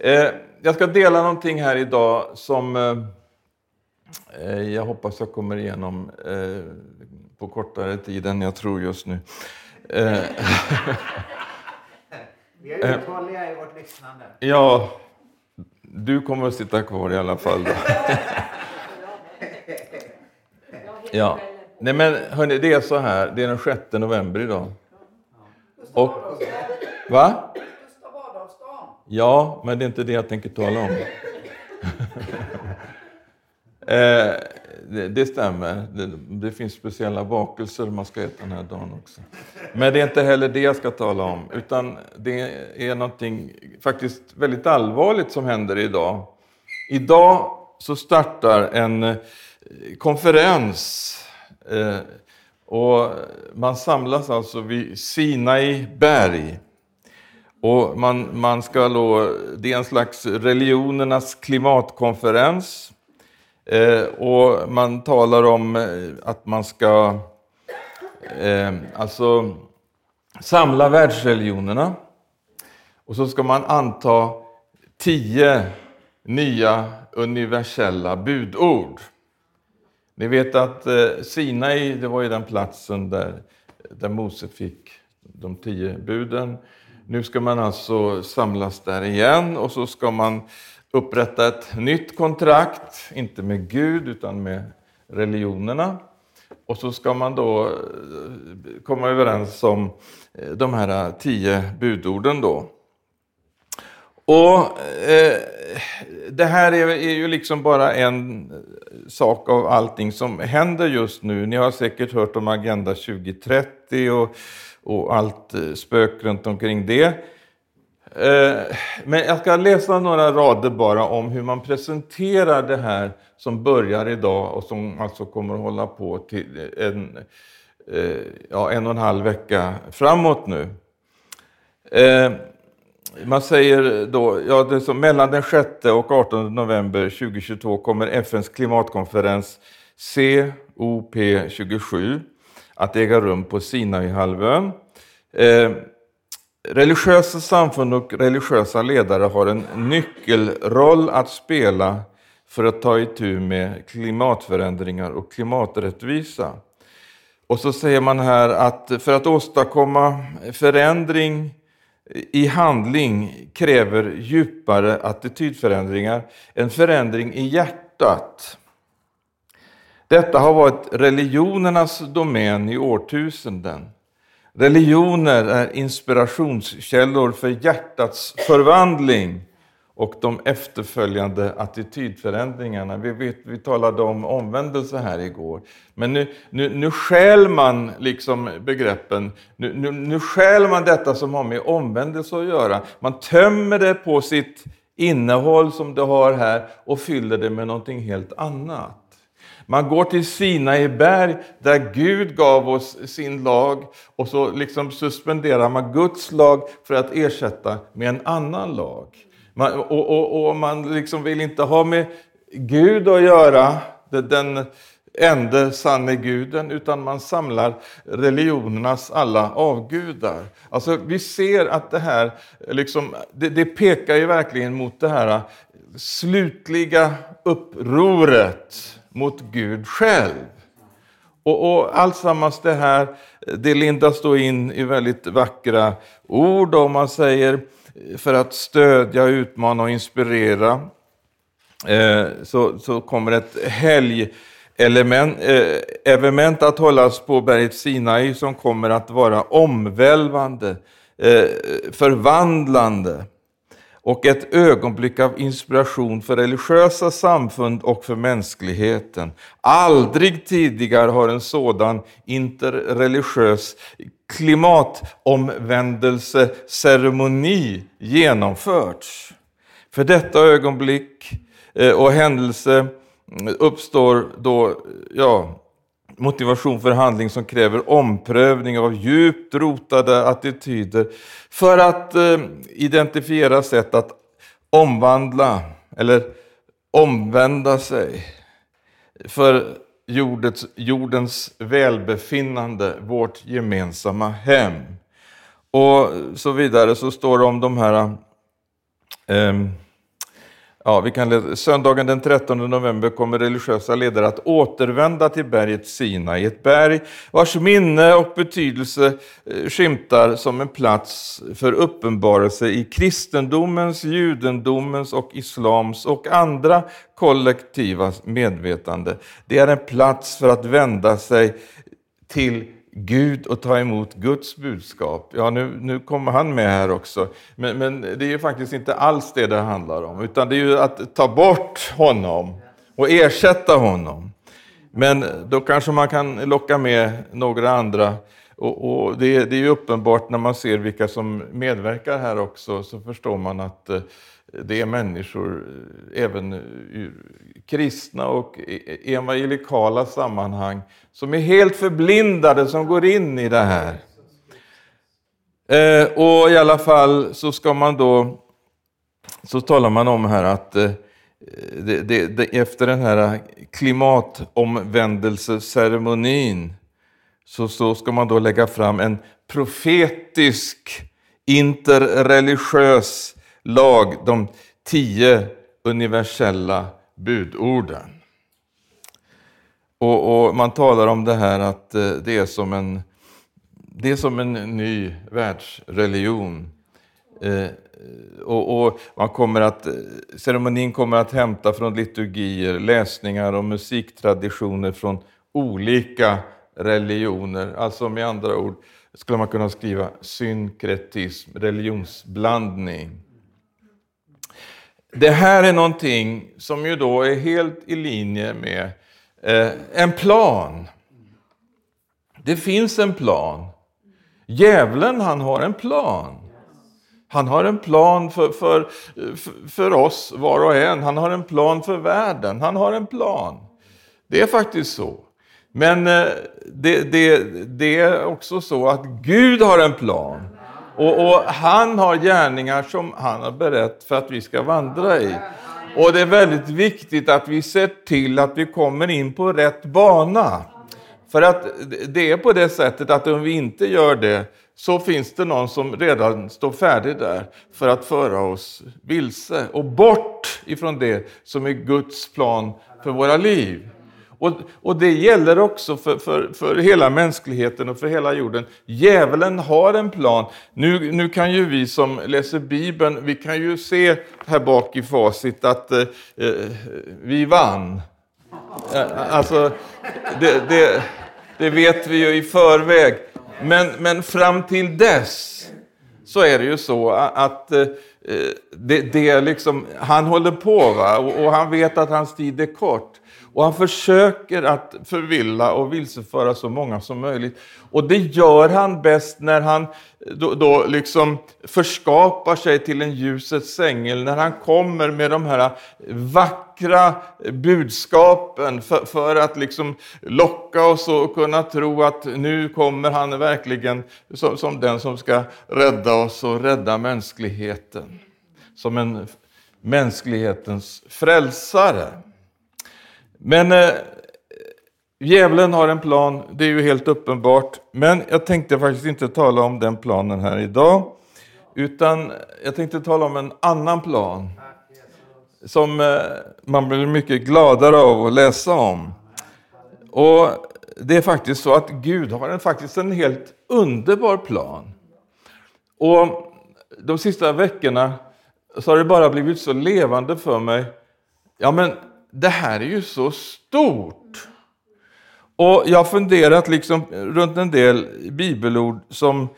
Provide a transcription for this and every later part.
Eh, jag ska dela någonting här idag som eh, eh, jag hoppas jag kommer igenom eh, på kortare tid än jag tror just nu. Eh, Vi är uthålliga i vårt lyssnande. ja, du kommer att sitta kvar i alla fall. Då. Ja. Nej men hörni, det är så här, det är den 6 november idag. Och, va? Ja, men det är inte det jag tänker tala om. eh, det, det stämmer. Det, det finns speciella bakelser man ska äta den här dagen också. Men det är inte heller det jag ska tala om, utan det är någonting faktiskt väldigt allvarligt som händer idag. Idag så startar en eh, konferens eh, och man samlas alltså vid Sinai berg. Och man, man ska då, det är en slags religionernas klimatkonferens. Eh, och man talar om eh, att man ska eh, alltså samla världsreligionerna. Och så ska man anta tio nya universella budord. Ni vet att eh, Sinai, det var ju den platsen där, där Mose fick de tio buden. Nu ska man alltså samlas där igen och så ska man upprätta ett nytt kontrakt, inte med Gud utan med religionerna. Och så ska man då eh, komma överens om eh, de här eh, tio budorden då. Och eh, Det här är, är, ju liksom bara en sak av allting som händer just nu. Ni har säkert hört om Agenda 2030 och, och allt eh, spök runt omkring det. Eh, men jag ska läsa några rader bara om hur man presenterar det här som börjar idag och som alltså kommer att hålla på till eh, en, ja, en och en halv vecka framåt nu. Man säger då, ja, det som mellan den 6 och 18 november 2022 kommer FNs klimatkonferens COP27 att äga rum på Sinaihalvön. Eh, religiösa samfund och religiösa ledare har en nyckelroll att spela för att ta itu med klimatförändringar och klimaträttvisa. Och så säger man här att för att åstadkomma förändring i handling kräver djupare attitydförändringar, en förändring i hjärtat. Detta har varit religionernas domän i årtusenden. Religioner är inspirationskällor för hjärtats förvandling och de efterföljande attitydförändringarna. Vi, vet, vi talade om omvändelse här igår. Men nu, nu, nu skäl man liksom begreppen, nu, nu, nu skäl man detta som har med omvändelse att göra. Man tömmer det på sitt innehåll som det har här och fyller det med någonting helt annat. Man går till Sinai berg där Gud gav oss sin lag och så liksom suspenderar man Guds lag för att ersätta med en annan lag. Man, och, och, och, man liksom vill inte ha med Gud att göra, den enda sanne guden, utan man samlar religionernas alla avgudar. Alltså, vi ser att det här liksom, det, det pekar ju verkligen mot det här slutliga upproret mot Gud själv. Och, och alltsammans det här, det lindas då in i väldigt vackra ord och man säger för att stödja, utmana och inspirera eh, så, så kommer ett helgelement eh, att hållas på berget Sinai som kommer att vara omvälvande, eh, förvandlande och ett ögonblick av inspiration för religiösa samfund och för mänskligheten. Aldrig tidigare har en sådan interreligiös klimatomvändelseceremoni genomförts. För detta ögonblick eh, och händelse mm, uppstår då ja, motivation för handling som kräver omprövning av djupt rotade attityder för att eh, identifiera sätt att omvandla eller omvända sig för jordets, jordens välbefinnande, vårt gemensamma hem. Och så vidare så står det om de här eh, Ja, vi kan läsa. Söndagen den 13 november kommer religiösa ledare att återvända till berget Sinai, ett berg vars minne och betydelse eh, skymtar som en plats för uppenbarelse i kristendomens, judendomens och islams och andra kollektiva medvetande. Det är en plats för att vända sig till Gud och ta emot Guds budskap. Ja, nu, nu kommer han med här också. Men, men det är ju faktiskt inte alls det det handlar om, utan det är ju att ta bort honom och ersätta honom. Men då kanske man kan locka med några andra. Och, och det, det, är ju uppenbart när man ser vilka som medverkar här också, så förstår man att eh, det är människor, eh, även eh, ur kristna och e-, e-, evangelikala sammanhang, som är helt förblindade, som går in i det här. Eh, och i alla fall så ska man då, så talar man om här att det, det, det, efter den här klimatomvändelseceremonin så, så ska man då lägga fram en profetisk interreligiös lag, de tio universella budorden. Och, och, Man talar om det här att eh, det är som en, det är som en ny världsreligion. Eh, och, och, man kommer att, eh, ceremonin kommer att hämta från liturgier, läsningar och musiktraditioner från olika religioner. Alltså med andra ord skulle man kunna skriva synkretism, religionsblandning. Det här är någonting som ju då är helt i linje med eh, en plan. Det finns en plan. Djävulen han har en plan. Han har en plan för, för, för oss var och en. Han har en plan för världen. Han har en plan. Det är faktiskt så. Men eh, det, det, det är också så att Gud har en plan. Och, och, han har gärningar som han har berett för att vi ska vandra i. Och det är väldigt viktigt att vi ser till att vi kommer in på rätt bana. För att det är på det sättet att om vi inte gör det så finns det någon som redan står färdig där för att föra oss vilse och bort ifrån det som är Guds plan för våra liv. Och, och det gäller också för, för, för hela mänskligheten och för hela jorden. Djävulen har en plan. Nu, nu kan ju vi som läser Bibeln, vi kan ju se här bak i facit att eh, eh vi vann. Alltså, det, det, det, vet vi ju i förväg. Men, men fram till dess så är det ju så att eh, eh, det, det liksom, han håller på va? Och, och han vet att hans tid är kort. Och han försöker att förvilla och vilseföra så många som möjligt. Och det gör han bäst när han då, då liksom förskapar sig till en ljusets ängel, när han kommer med de här vackra budskapen för, för att liksom locka oss och kunna tro att nu kommer han verkligen som, som den som ska rädda oss och rädda mänskligheten. Som en mänsklighetens frälsare. Men eh, djävulen har en plan, det är ju helt uppenbart. Men jag tänkte faktiskt inte tala om den planen här idag. Utan jag tänkte tala om en annan plan. Som eh, man blir mycket gladare av att läsa om. Och det är faktiskt så att Gud har en, faktiskt en helt underbar plan. Och de sista veckorna så har det bara blivit så levande för mig. Ja, men det här är ju så stort. Och jag har funderat liksom runt en del bibelord som,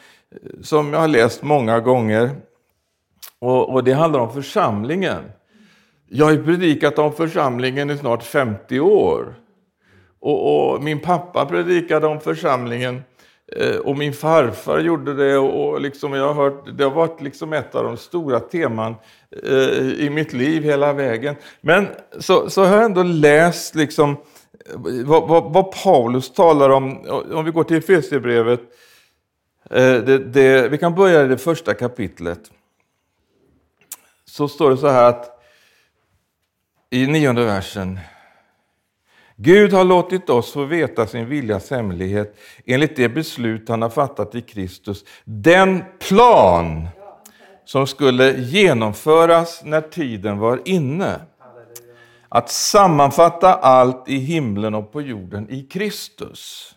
som jag har läst många gånger. Och, och det handlar om församlingen. Jag har ju predikat om församlingen i snart 50 år. Och, och min pappa predikade om församlingen Eh, och min farfar gjorde det och liksom jag har hört, det har varit liksom ett av de stora teman eh, i mitt liv hela vägen. Men så, så har jag ändå läst liksom eh, vad, vad, vad Paulus talar om, om vi går till Efesierbrevet. Det, det, vi kan börja i det första kapitlet. Så står det så här att i nionde versen. Gud har låtit oss få veta sin viljas hemlighet enligt det beslut han har fattat i Kristus. Den plan som skulle genomföras när tiden var inne. Att sammanfatta allt i himlen och på jorden i Kristus.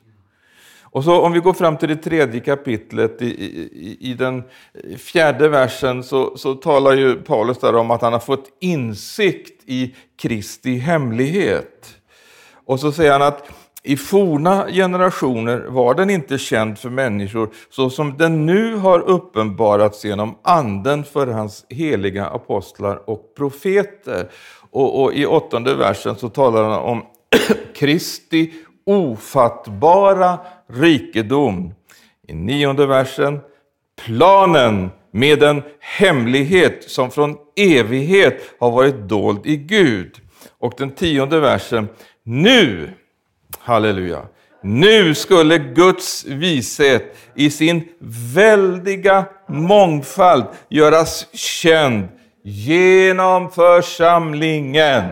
Och så om vi går fram till det tredje kapitlet, i, i, i den fjärde versen, så, så talar ju Paulus där om att han har fått insikt i Kristi hemlighet. Och så säger han att i forna generationer var den inte känd för människor så som den nu har uppenbarats genom anden för hans heliga apostlar och profeter. Och, och i åttonde versen så talar han om Kristi ofattbara rikedom. I nionde versen, planen med en hemlighet som från evighet har varit dold i Gud. Och den tionde versen, nu, halleluja, nu skulle Guds vishet i sin väldiga mångfald göras känd genom församlingen.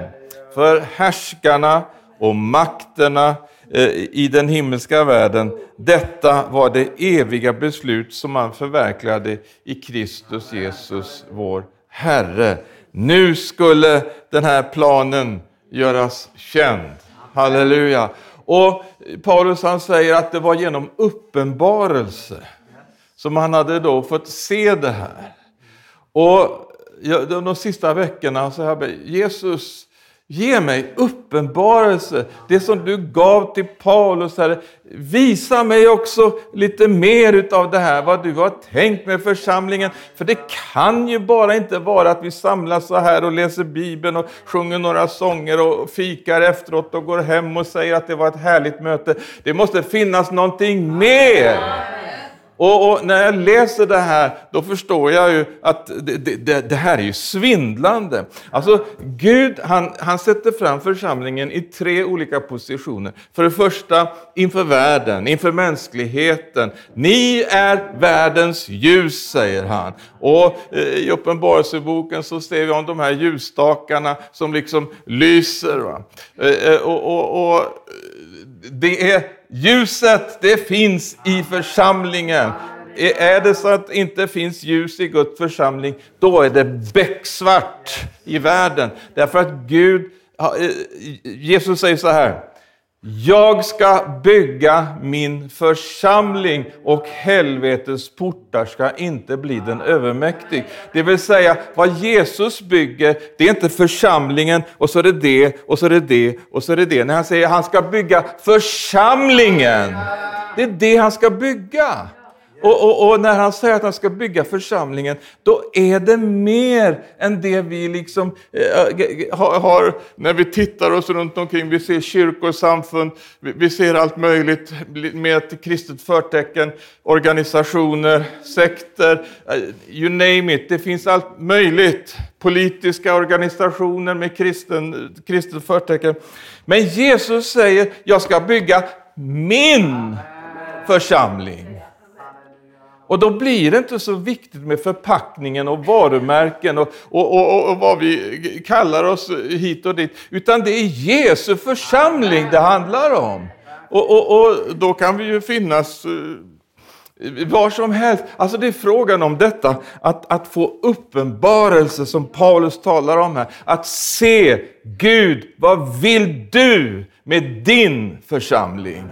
För härskarna och makterna eh, i den himmelska världen. Detta var det eviga beslut som man förverkligade i Kristus Jesus, vår Herre. Nu skulle den här planen göras känd. Halleluja. Och Paulus han säger att det var genom uppenbarelse som han hade då fått se det här. Och de sista veckorna så har Jesus, Ge mig uppenbarelse, det som du gav till Paulus. Herre. Visa mig också lite mer av det här, vad du har tänkt med församlingen. För det kan ju bara inte vara att vi samlas så här och läser Bibeln och sjunger några sånger och fikar efteråt och går hem och säger att det var ett härligt möte. Det måste finnas någonting mer. Och, och, när jag läser det här, då förstår jag ju att det, det, det här är ju svindlande. Alltså, Gud han, han sätter fram församlingen i tre olika positioner. För det första inför världen, inför mänskligheten. Ni är världens ljus, säger han. Och eh, i Uppenbarelseboken så ser vi om de här ljusstakarna som liksom lyser. Va? Eh, eh, och, och, och det är ljuset, det finns i församlingen. Är det så att det inte finns ljus i Guds församling, då är det becksvart i världen. Därför att Gud, eh, Jesus säger så här, jag ska bygga min församling och helvetets portar ska inte bli den övermäktig. Det vill säga, vad Jesus bygger, det är inte församlingen och så är det det och så är det det och så är det det. När han säger att han ska bygga församlingen, det är det han ska bygga. Och, och, och, när han säger att han ska bygga församlingen, då är det mer än det vi liksom äh, har, när vi tittar oss runt omkring. Vi ser kyrkor, samfund, vi, vi ser allt möjligt med ett kristet förtecken, organisationer, sekter, eh, you name it. Det finns allt möjligt. Politiska organisationer med kristen, kristet förtecken. Men Jesus säger, jag ska bygga min församling. Och då blir det inte så viktigt med förpackningen och varumärken och, och, och, och, vad vi kallar oss hit och dit. Utan det är Jesu församling det handlar om. Och, då kan vi ju finnas eh, var som helst. Alltså det är frågan om detta, att, att få uppenbarelse som Paulus talar om här. Att se Gud, vad vill du med din församling?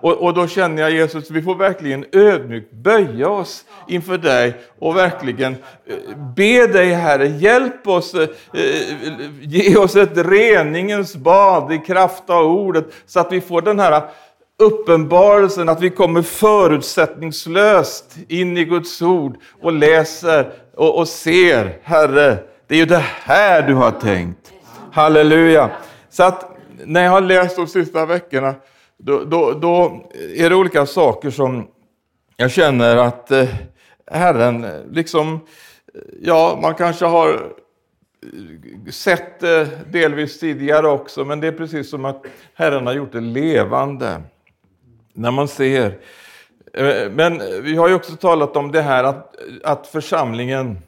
Och, och, då känner jag Jesus, vi får verkligen ödmjukt böja oss inför dig och verkligen eh, be dig Herre, hjälp oss, eh, eh, ge oss ett reningens bad i kraft av ordet så att vi får den här uppenbarelsen, att vi kommer förutsättningslöst in i Guds ord och läser och, och ser, Herre, det är ju det här du har tänkt. Halleluja. Så att när jag har läst de sista veckorna då, då, då, är det olika saker som jag känner att eh, Herren eh, liksom, eh, ja, man kanske har eh, sett det delvis tidigare också, men det är precis som att Herren har gjort det levande. När man ser. Men vi har ju också talat om det här att, att församlingen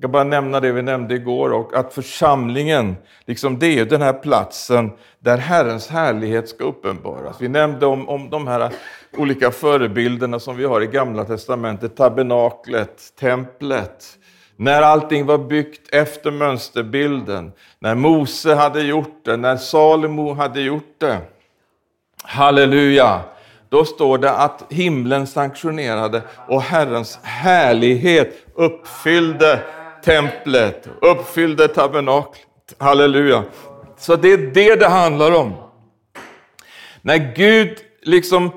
jag kan bara nämna det vi nämnde igår, och att församlingen, liksom det är den här platsen där Herrens härlighet ska uppenbaras. Vi nämnde om, om de här olika förebilderna som vi har i Gamla Testamentet, tabernaklet, templet. När allting var byggt efter mönsterbilden, när Mose hade gjort det, när Salomo hade gjort det. Halleluja! Då står det att himlen sanktionerade och Herrens härlighet uppfyllde templet, uppfyllde tabernaklet. Halleluja! Så det är det det handlar om. När Gud liksom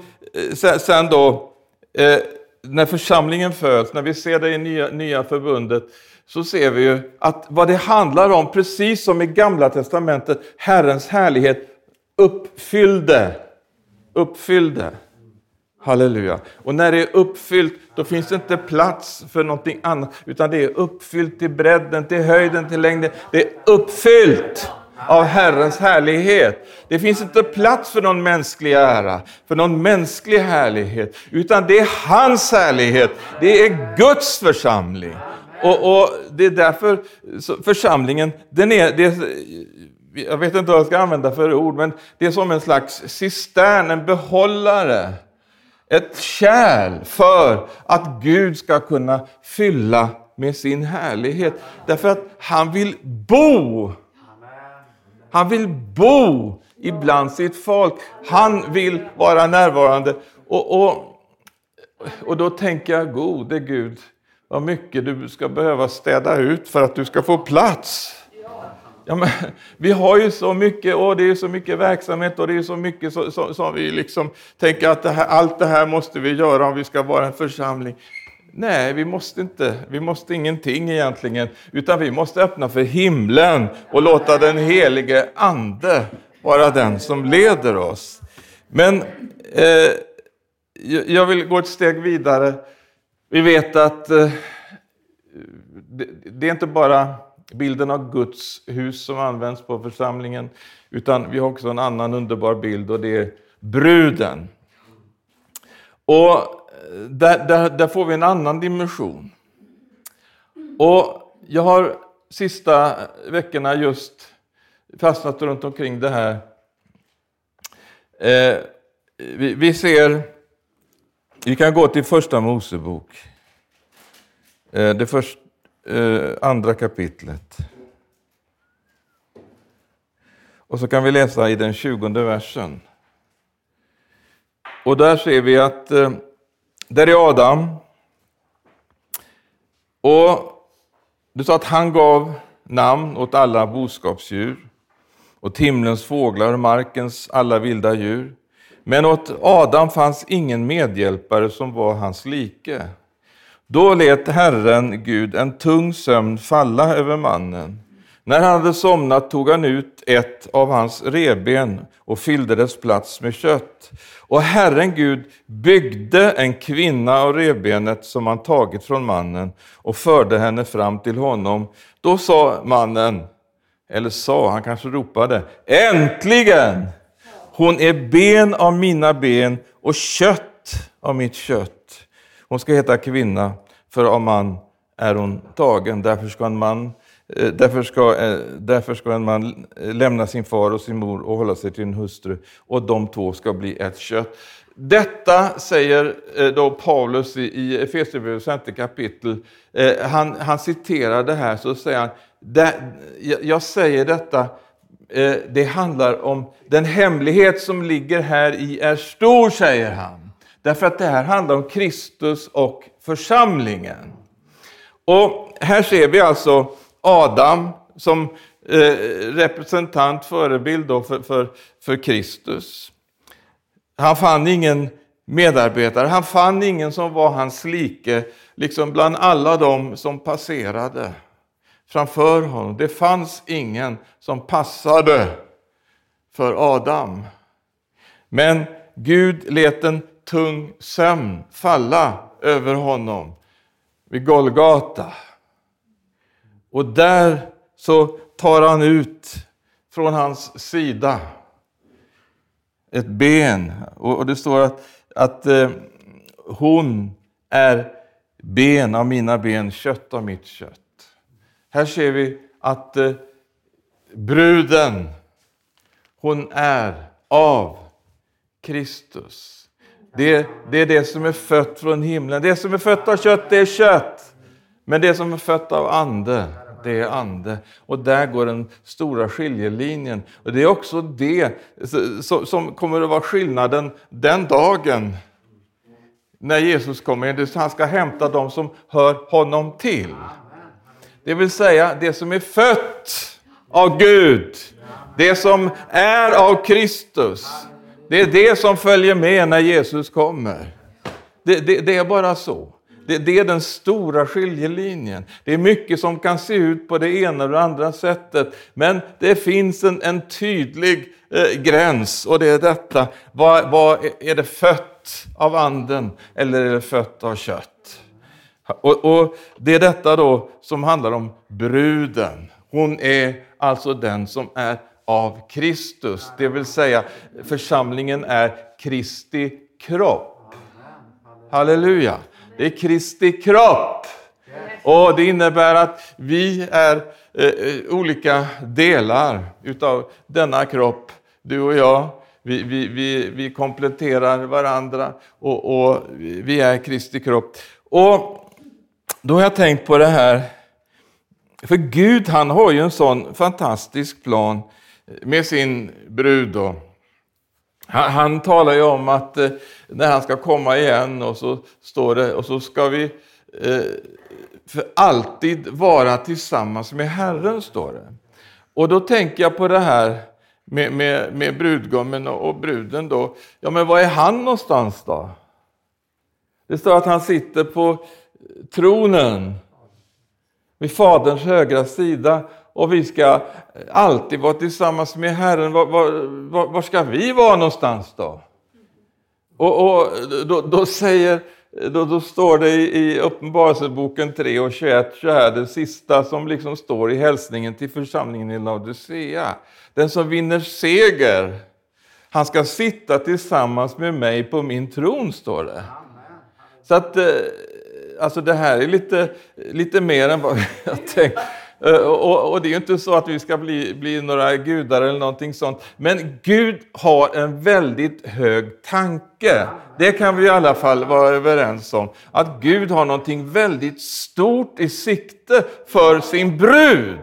eh, sen då, eh, när församlingen föds, när vi ser det i nya, nya förbundet, så ser vi ju att vad det handlar om, precis som i Gamla Testamentet, Herrens härlighet uppfyllde, uppfyllde. Halleluja. Och när det är uppfyllt, då finns det inte plats för någonting annat, utan det är uppfyllt till bredden, till höjden, till längden. Det är uppfyllt av Herrens härlighet. Det finns inte plats för någon mänsklig ära, för någon mänsklig härlighet, utan det är hans härlighet. Det är Guds församling. Och, och det är därför församlingen, den är, det är, jag vet inte vad jag ska använda för ord, men det är som en slags cistern, en behållare. Ett kärl för att Gud ska kunna fylla med sin härlighet. Därför att han vill bo han vill bo ibland sitt folk. Han vill vara närvarande. Och, och, och då tänker jag, gode Gud, vad mycket du ska behöva städa ut för att du ska få plats. Ja, men, vi har ju så mycket, och det är så mycket verksamhet och det är så mycket som, vi liksom tänker att det här, allt det här måste vi göra om vi ska vara en församling. Nej, vi måste inte. Vi måste ingenting egentligen, utan vi måste öppna för himlen och låta den helige Ande vara den som leder oss. Men eh, jag vill gå ett steg vidare. Vi vet att eh, det, det är inte bara bilden av Guds hus som används på församlingen, utan vi har också en annan underbar bild och det är bruden. Och eh, där, där, där får vi en annan dimension. Och jag har sista veckorna just fastnat runt omkring det här. Eh, vi, vi, ser, vi kan gå till första Mosebok. Eh, det först, eh, andra kapitlet. Och så kan vi läsa i den tjugonde versen. Och där ser vi att eh, där är Adam. Och du sa att han gav namn åt alla boskapsdjur, åt himlens fåglar och markens alla vilda djur. Men åt Adam fanns ingen medhjälpare som var hans like. Då lät Herren Gud en tung sömn falla över mannen. När han hade somnat tog han ut ett av hans reben och fyllde dess plats med kött. Och Herren Gud byggde en kvinna av revbenet som han tagit från mannen och förde henne fram till honom. Då sa mannen, eller sa, han kanske ropade, äntligen! Hon är ben av mina ben och kött av mitt kött. Hon ska heta kvinna, för av man är hon tagen. Därför ska en man eh, därför ska, eh, därför ska en man eh, lämna sin far och sin mor och hålla sig till en hustru och de två ska bli ett kött. Detta säger då Paulus i Efesierbrevets femte kapitel. Han, han citerar det här, så säger han, jag säger detta, det handlar om den hemlighet som ligger här i är stor, säger han. Därför att det här handlar om Kristus och församlingen. Och här ser vi alltså Adam som eh, representant, förebild då för, för, för Kristus. Han fann ingen medarbetare, han fann ingen som var hans like, liksom bland alla de som passerade framför honom. Det fanns ingen som passade för Adam. Men Gud lät en tung sömn falla över honom vid Golgata. Och där så tar han ut från hans sida ett ben. Och, det står att, att eh, hon är ben av mina ben, kött av mitt kött. Här ser vi att eh, bruden, hon är av Kristus. Det, det är det som är fött från himlen. Det som är fött av kött, det är kött. Men det som är fött av ande, det är ande. Och där går den stora skiljelinjen. Och det är också det som kommer att vara skillnaden den dagen när Jesus kommer. Han ska hämta dem som hör honom till. Det vill säga det som är fött av Gud. Det som är av Kristus. Det är det som följer med när Jesus kommer. Det, det, det är bara så. Det, det, är den stora skiljelinjen. Det är mycket som kan se ut på det ena eller andra sättet. Men det finns en, en tydlig eh, gräns och det är detta. Vad, vad, är det fött av anden eller är det fött av kött? Och, och Det är detta då som handlar om bruden. Hon är alltså den som är av Kristus. Det vill säga församlingen är Kristi kropp. Halleluja! Det är Kristi kropp. Och Det innebär att vi är eh, eh, olika delar utav denna kropp, du och jag. Vi, vi, vi, vi kompletterar varandra och, och vi är Kristi kropp. Och Då har jag tänkt på det här, för Gud han har ju en sån fantastisk plan med sin brud. Då. Han, han talar ju om att eh, när han ska komma igen och så står det, och så ska vi eh, för alltid vara tillsammans med Herren, står det. Och då tänker jag på det här med, med, med brudgummen och bruden då. Ja, men var är han någonstans då? Det står att han sitter på tronen vid Faderns högra sida och vi ska alltid vara tillsammans med Herren. Var, var, var ska vi vara någonstans då? Och, och då, då, säger, då, då står det i, i Uppenbarelseboken 3 och 21 så här, det sista som liksom står i hälsningen till församlingen i Laodicea. Den som vinner seger, han ska sitta tillsammans med mig på min tron, står det. Så att, eh, alltså det här är lite, lite mer än vad jag tänkte. Eh, och, och, det är ju inte så att vi ska bli, bli några gudar eller någonting sånt. Men Gud har en väldigt hög tanke. Det kan vi i alla fall vara överens om. Att Gud har någonting väldigt stort i sikte för sin brud.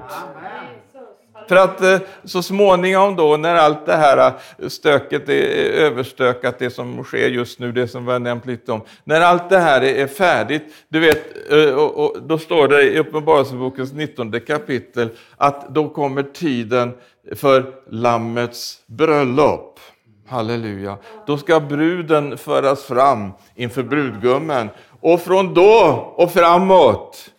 För att eh, så småningom då när allt det här eh, stöket är överstökat, det som sker just nu, det som vi har nämnt lite om. När allt det här är färdigt, du vet, eh, då står det i Uppenbarelsebokens 19 kapitel att då kommer tiden för Lammets bröllop. Halleluja. Då ska bruden föras fram inför brudgummen. Och från då och framåt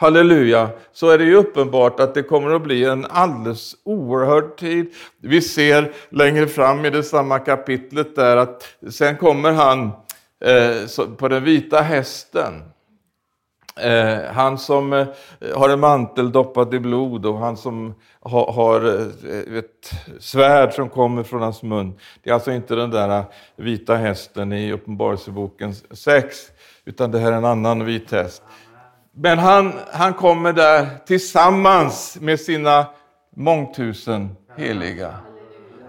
halleluja, så är det ju uppenbart att det kommer att bli en alldeles oerhörd tid. Vi ser längre fram i det samma kapitlet där att sen kommer han eh, på den vita hästen. Eh, han som eh, har en mantel doppad i blod och han som ha, har eh, ett svärd som kommer från hans mun. Det är alltså inte den där vita hästen i Uppenbarelseboken 6, utan det här är en annan vit häst. Men han, han kommer där tillsammans med sina mångtusen heliga.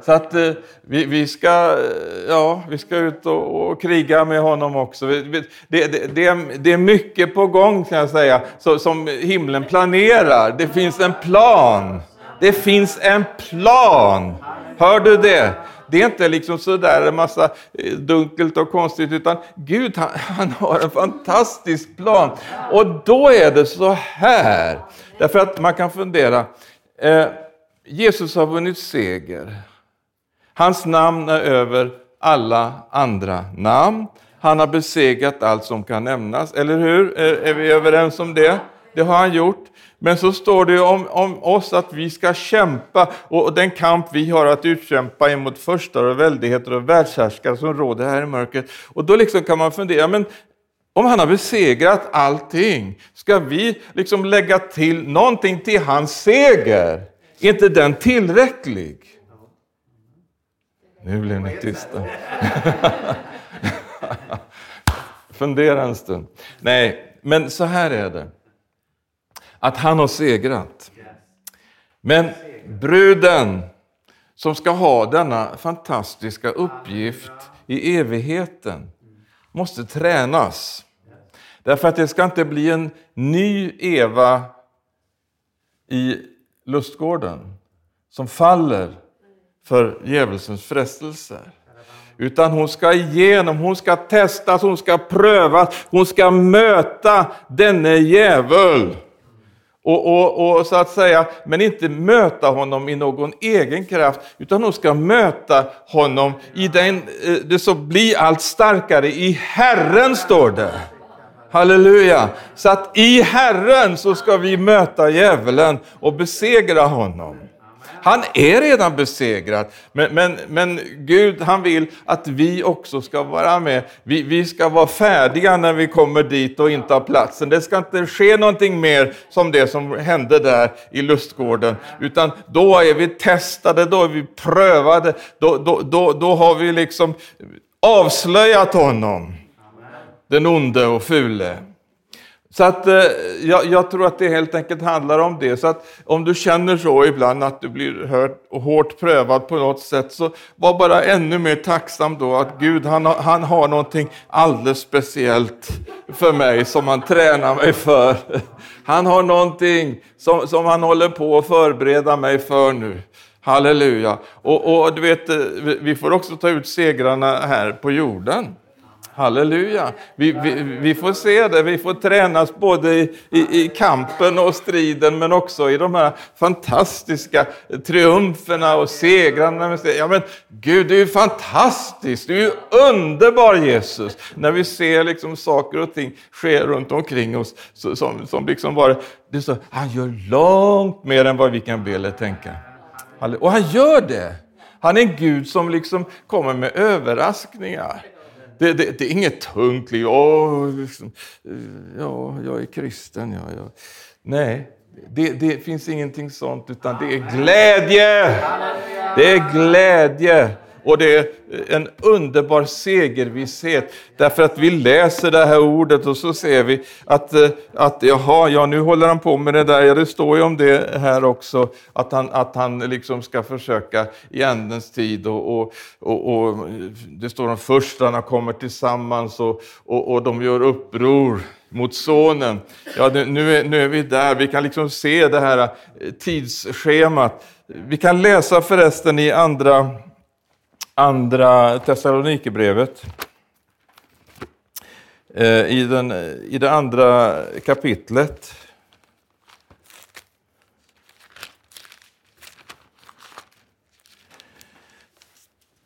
Så att eh, vi, vi, ska, eh, ja, vi ska ut och, och kriga med honom också. Det, det, det, det, är mycket på gång kan jag säga, så, som himlen planerar. Det finns en plan. Det finns en plan. Hör du det? Det är inte liksom sådär en massa eh, dunkelt och konstigt, utan Gud han, han har en fantastisk plan. Och då är det så här, därför att man kan fundera, eh, Jesus har vunnit seger. Hans namn är över alla andra namn. Han har besegrat allt som kan nämnas, eller hur? Är, är vi överens om det? Det har han gjort. Men så står det om, om oss att vi ska kämpa och den kamp vi har att utkämpa emot förstar och väldigheter och världshärskare som råder här i mörkret. Och då liksom kan man fundera, men om han har besegrat allting, ska vi liksom lägga till någonting till hans seger? Är inte den tillräcklig? Nu blev ni tysta. Fundera en stund. Nej, men så här är det att han har segrat. Men bruden som ska ha denna fantastiska uppgift i evigheten måste tränas. Därför att det ska inte bli en ny Eva i lustgården som faller för djävulsens frestelser. Utan hon ska igenom, hon ska testas, hon ska prövas, hon ska möta denne djävul. Och, och, och, så att säga, men inte möta honom i någon egen kraft, utan hon ska möta honom i den, eh, det som blir allt starkare i Herren, står det. Halleluja! Så att i Herren så ska vi möta djävulen och besegra honom. Han är redan besegrad, men, men, men Gud han vill att vi också ska vara med. Vi, vi ska vara färdiga när vi kommer dit och inte har platsen. Det ska inte ske någonting mer som det som hände där i lustgården, utan då är vi testade, då är vi prövade, då, då, då, då har vi liksom avslöjat honom, den onde och fule. Så att eh, jag, jag, tror att det helt enkelt handlar om det. Så att om du känner så ibland att du blir hört och hårt prövad på något sätt, så var bara ännu mer tacksam då att Gud han, han har någonting alldeles speciellt för mig som han tränar mig för. Han har någonting som, som han håller på att förbereda mig för nu. Halleluja! Och, och du vet, eh, vi får också ta ut segrarna här på jorden. Halleluja! Vi, vi, vi, får se det, vi får tränas både i, i, i, kampen och striden men också i de här fantastiska triumferna och segrarna. Ja, men Gud, du är fantastisk, du är underbar Jesus! När vi ser liksom saker och ting ske runt omkring oss som, som liksom bara, det så, han gör långt mer än vad vi kan be eller tänka. Och han gör det! Han är en Gud som liksom kommer med överraskningar. Det, det, det, är inget tungt liv. Oh, liksom, ja, jag är kristen. Ja, ja. Nej, det, det, finns ingenting sånt, utan det är glädje. Det är glädje. Och det är en underbar segervisshet, därför att vi läser det här ordet och så ser vi att, eh, att jaha, ja nu håller han på med det där, ja, det står ju om det här också, att han, att han liksom ska försöka i ändens tid och, och, och, och det står om förstarna kommer tillsammans och, och, och de gör uppror mot sonen. Ja, nu är, nu är vi där, vi kan liksom se det här eh, tidsschemat. Vi kan läsa förresten i andra andra Thessalonikerbrevet. Eh, I, den, I det andra kapitlet.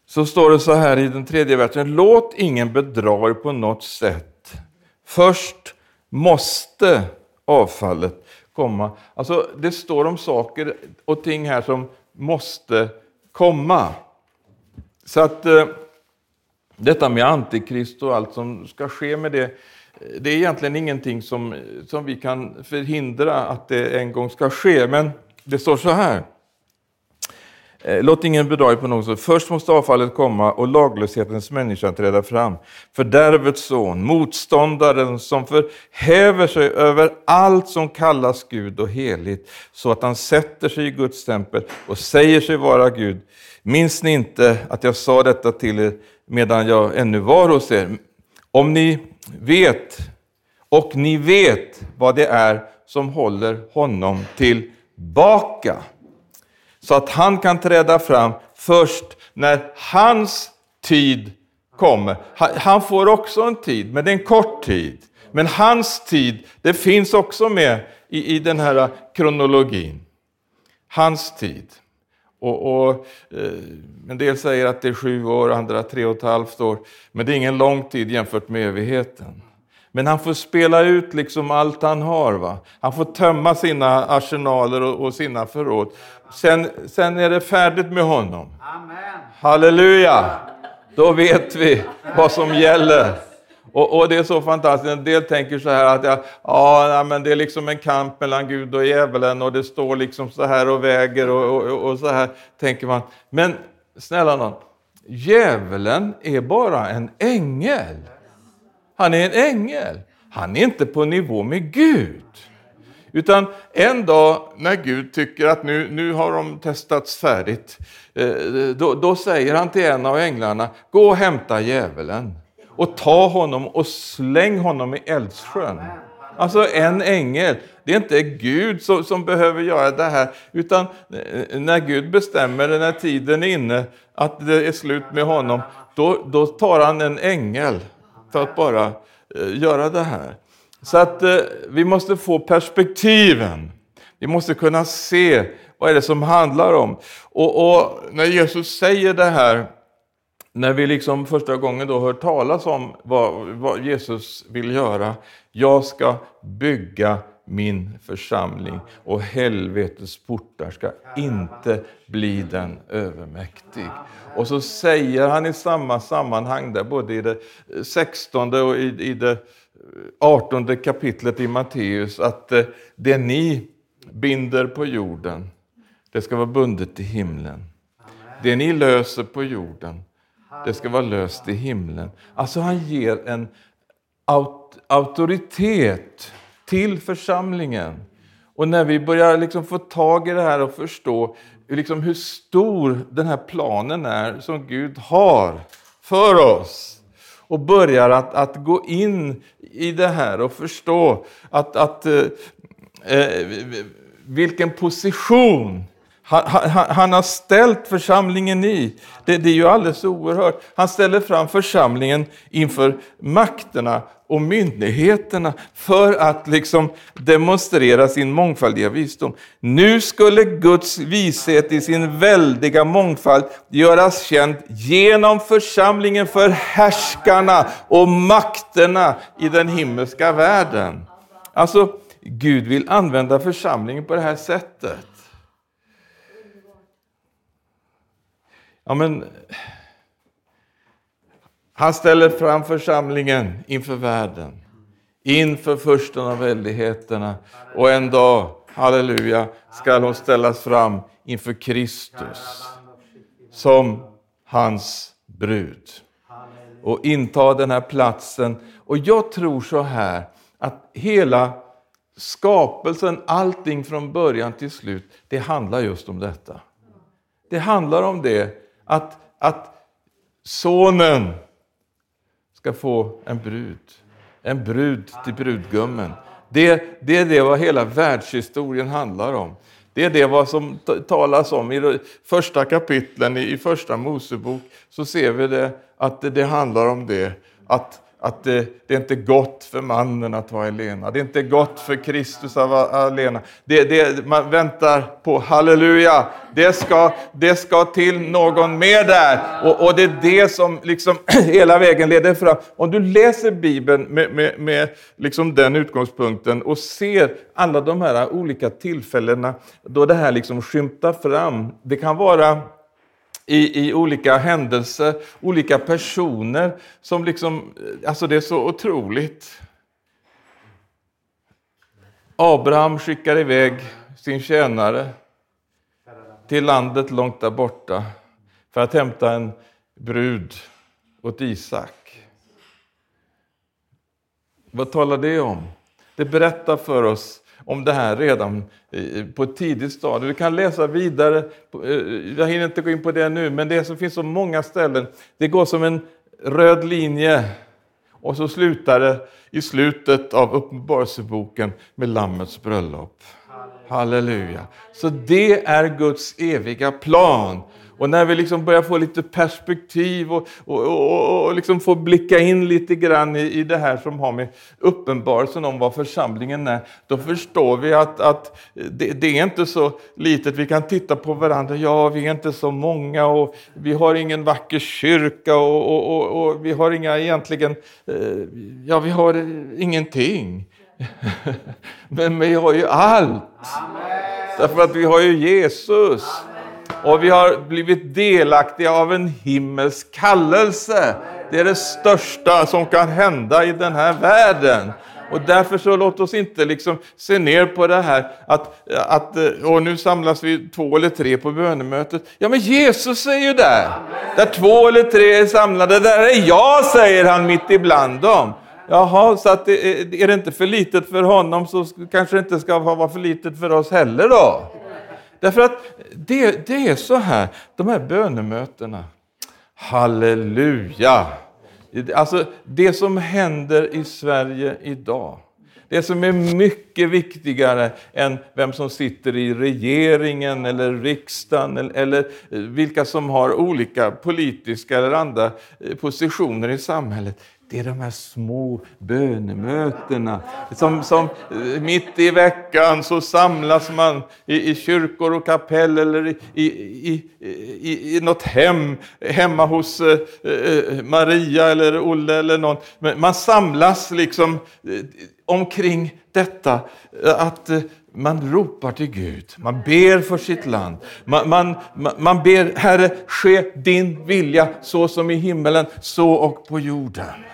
Så står det så här i den tredje versen. Låt ingen bedra er på något sätt. Först måste avfallet komma. Alltså det står om saker och ting här som måste komma. Så att eh, detta med antikrist och allt som ska ske med det, eh, det är egentligen ingenting som, som vi kan förhindra att det en gång ska ske. Men det står så här. Eh, låt ingen bedra er på något sätt. Först måste avfallet komma och laglöshetens människa träda fram. Fördärvets son, motståndaren som förhäver sig över allt som kallas Gud och heligt, så att han sätter sig i Guds tempel och säger sig vara Gud. Minns ni inte att jag sa detta till er medan jag ännu var hos er? Om ni vet, och ni vet vad det är som håller honom tillbaka, så att han kan träda fram först när hans tid kommer. Han får också en tid, men det är en kort tid. Men hans tid, det finns också med i, i den här kronologin. Hans tid. Och, och, eh, en del säger att det är sju år, andra tre och ett halvt år. Men det är ingen lång tid jämfört med evigheten. Men han får spela ut liksom allt han har. Va? Han får tömma sina arsenaler och, och sina förråd. Sen, sen är det färdigt med honom. Amen. Halleluja! Då vet vi vad som gäller. Och, och, det är så fantastiskt. En del tänker så här att ja, ja, men det är liksom en kamp mellan Gud och djävulen och det står liksom så här och väger och, och, och så här tänker man. Men snälla någon, djävulen är bara en ängel. Han är en ängel. Han är inte på nivå med Gud. Utan en dag när Gud tycker att nu, nu har de testats färdigt, eh, då, då säger han till en av änglarna, gå och hämta djävulen. och ta honom och släng honom i eldsjön. Alltså en ängel. Det är inte Gud som, som behöver göra det här, utan eh, när Gud bestämmer, när tiden är inne, att det är slut med honom, då, då tar han en ängel för att bara eh, göra det här. Så att eh, vi måste få perspektiven. Vi måste kunna se vad är det som handlar om. Och, och när Jesus säger det här, när vi liksom första gången då hör talas om vad, vad Jesus vill göra. Jag ska bygga min församling och helvetets portar ska inte bli den övermäktig. Och så säger han i samma sammanhang, där, både i det 16 och i, i det 18 kapitlet i Matteus, att eh, det ni binder på jorden, det ska vara bundet i himlen. Det ni löser på jorden, det ska vara löst i himlen. Alltså han ger en aut auktoritet till församlingen. Och när vi börjar liksom få tag i det här och förstå liksom hur stor den här planen är som Gud har för oss och börjar att, att gå in i det här och förstå att, att eh, eh vilken position han, han, han, har ställt församlingen i. Det, det, är ju alldeles oerhört. Han ställer fram församlingen inför makterna och myndigheterna för att liksom demonstrera sin mångfaldiga visdom. Nu skulle Guds vishet i sin väldiga mångfald göras känd genom församlingen för härskarna och makterna i den himmelska världen. Alltså, Gud vill använda församlingen på det här sättet. Ja, men, han ställer fram församlingen inför världen, inför försten av väldigheterna. Och en dag, halleluja, skall hon ställas fram inför Kristus som hans brud. Och inta den här platsen. Och jag tror så här, att hela skapelsen, allting från början till slut, det handlar just om detta. Det handlar om det att, att sonen ska få en brud. En brud till brudgummen. Det, det är det vad hela världshistorien handlar om. Det är det vad som talas om i första kapitlen i första Mosebok. Så ser vi det att det, det handlar om det. Att att det, det, är inte gott för mannen att vara alena. Det är inte gott för Kristus att vara alena. Det, det, man väntar på halleluja. Det ska, det ska till någon mer där. Och, och det är det som liksom hela vägen leder fram. Om du läser Bibeln med, med, med liksom den utgångspunkten och ser alla de här olika tillfällena då det här liksom skymtar fram. Det kan vara i, i olika händelser, olika personer som liksom, alltså det är så otroligt. Abraham skickar iväg sin tjänare till landet långt där borta för att hämta en brud åt Isak. Vad talar det om? Det berättar för oss om det här redan på ett tidigt stadium. Du kan läsa vidare, eh, jag hinner inte gå in på det nu, men det som finns så många ställen. Det går som en röd linje och så slutar det i slutet av Uppenbarelseboken med Lammets bröllop. Halleluja. Så det är Guds eviga plan. Och när vi liksom börjar få lite perspektiv och, och, och, och liksom får blicka in lite grann i, i det här som har med uppenbarelsen om vad församlingen är, då förstår vi att, att det, det, är inte så litet. Vi kan titta på varandra, ja vi är inte så många och vi har ingen vacker kyrka och, och vi har inga egentligen, eh, ja vi har ingenting. Men vi har ju allt. Amen. Därför att vi har ju Jesus. Amen. Och vi har blivit delaktiga av en himmelsk kallelse. Det är det största som kan hända i den här världen. Och därför så låt oss inte liksom se ner på det här att, att och nu samlas vi två eller tre på bönemötet. Ja men Jesus är ju där. Där två eller tre är samlade, där är jag, säger han mitt ibland dem. Jaha, så att det, är det inte för litet för honom så kanske det inte ska vara för litet för oss heller då. Därför att det, det är så här, de här bönemötena. Halleluja! Alltså det som händer i Sverige idag. Det som är mycket viktigare än vem som sitter i regeringen eller riksdagen eller, eh, vilka som har olika politiska eller andra eh, positioner i samhället. Det är de här små bönemötena. Som, som eh, mitt i veckan så samlas man i, i kyrkor och kapell eller i, i, i, i, i något hem, hemma hos eh, eh Maria eller Olle eller någon. Men man samlas liksom eh, omkring detta eh, att man ropar till Gud, man ber för sitt land. Man, man, man ber, Herre, ske din vilja så som i himmelen, så och på jorden.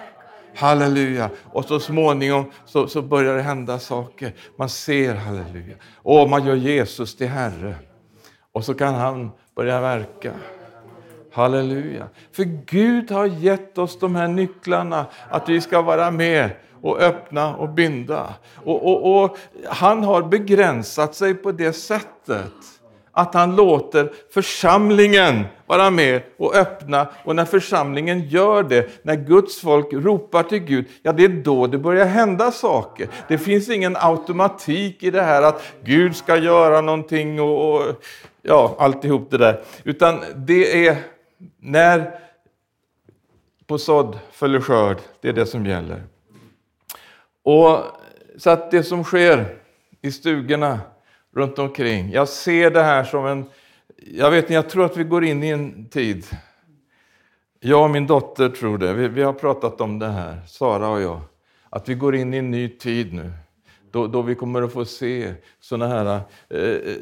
Halleluja. Och så småningom så, så börjar det hända saker. Man ser, halleluja. Och man gör Jesus till Herre. Och så kan han börja verka. Halleluja. För Gud har gett oss de här nycklarna, att vi ska vara med och öppna och binda. Och, och, och Han har begränsat sig på det sättet att han låter församlingen vara med och öppna. Och när församlingen gör det, när Guds folk ropar till Gud, ja det är då det börjar hända saker. Det finns ingen automatik i det här att Gud ska göra någonting och, och ja, alltihop det där. Utan det är när på sådd följer skörd, det är det som gäller. Och Så att det som sker i stugorna runt omkring. Jag ser det här som en... Jag vet jag tror att vi går in i en tid. Jag och min dotter tror det. Vi, vi har pratat om det här, Sara och jag. Att vi går in i en ny tid nu. Då, då, vi kommer att få se såna här eh, eh,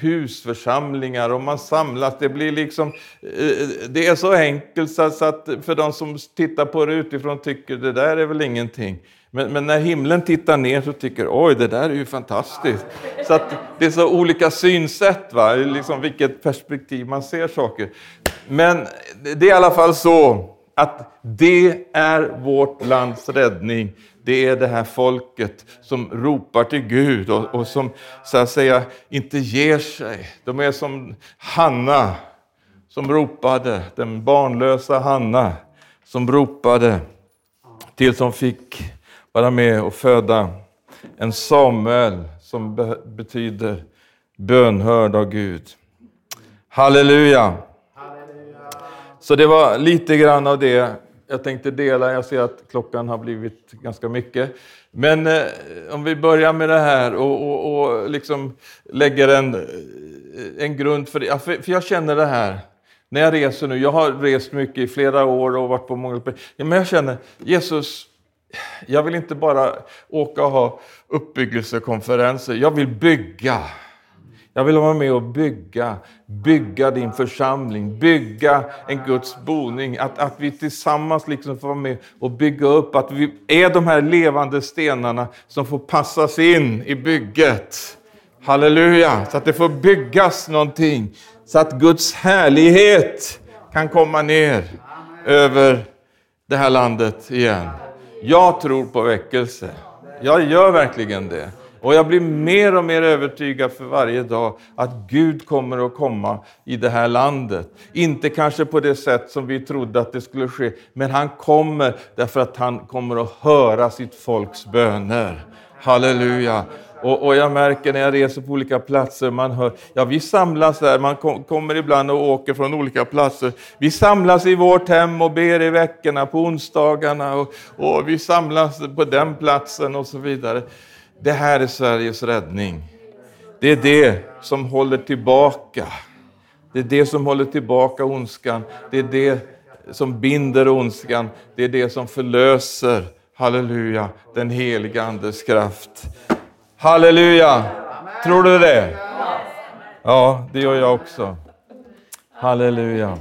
husförsamlingar och man samlas. Det blir liksom, eh, det är så enkelt så att för de som tittar på det utifrån tycker det där är väl ingenting. Men, men, när himlen tittar ner så tycker oj, det där är ju fantastiskt. Så att det är så olika synsätt, va? Liksom vilket perspektiv man ser saker. Men det är i alla fall så att det är vårt lands räddning. Det är det här folket som ropar till Gud och, och som så att säga inte ger sig. De är som Hanna som ropade, den barnlösa Hanna som ropade tills hon fick vara med och föda en Samuel som be betyder bönhörd av Gud. Halleluja! Så det var lite grann av det jag tänkte dela. Jag ser att klockan har blivit ganska mycket. Men eh, om vi börjar med det här och, och, och liksom lägger en, eh, en grund för det. För, för jag känner det här när jag reser nu. Jag har rest mycket i flera år och varit på många... Ja, men jag känner, Jesus, jag vill inte bara åka och ha uppbyggelsekonferenser. Jag vill bygga. Jag vill vara med och bygga, bygga din församling, bygga en Guds boning. Att, att vi tillsammans liksom får vara med och bygga upp, att vi är de här levande stenarna som får passas in i bygget. Halleluja! Så att det får byggas någonting. Så att Guds härlighet kan komma ner över det här landet igen. Jag tror på väckelse. Jag gör verkligen det. Och jag blir mer och mer övertygad för varje dag att Gud kommer att komma i det här landet. Inte kanske på det sätt som vi trodde att det skulle ske, men han kommer därför att han kommer att höra sitt folks böner. Halleluja! Och, och, jag märker när jag reser på olika platser, man hör, ja vi samlas där, man kom, kommer ibland och åker från olika platser. Vi samlas i vårt hem och ber i veckorna, på onsdagarna och, och vi samlas på den platsen och så vidare. Det här är Sveriges räddning. Det är det som håller tillbaka. Det är det som håller tillbaka ondskan. Det är det som binder ondskan. Det är det som förlöser, halleluja, den heliga Andes kraft. Halleluja! Tror du det? Ja, det gör jag också. Halleluja.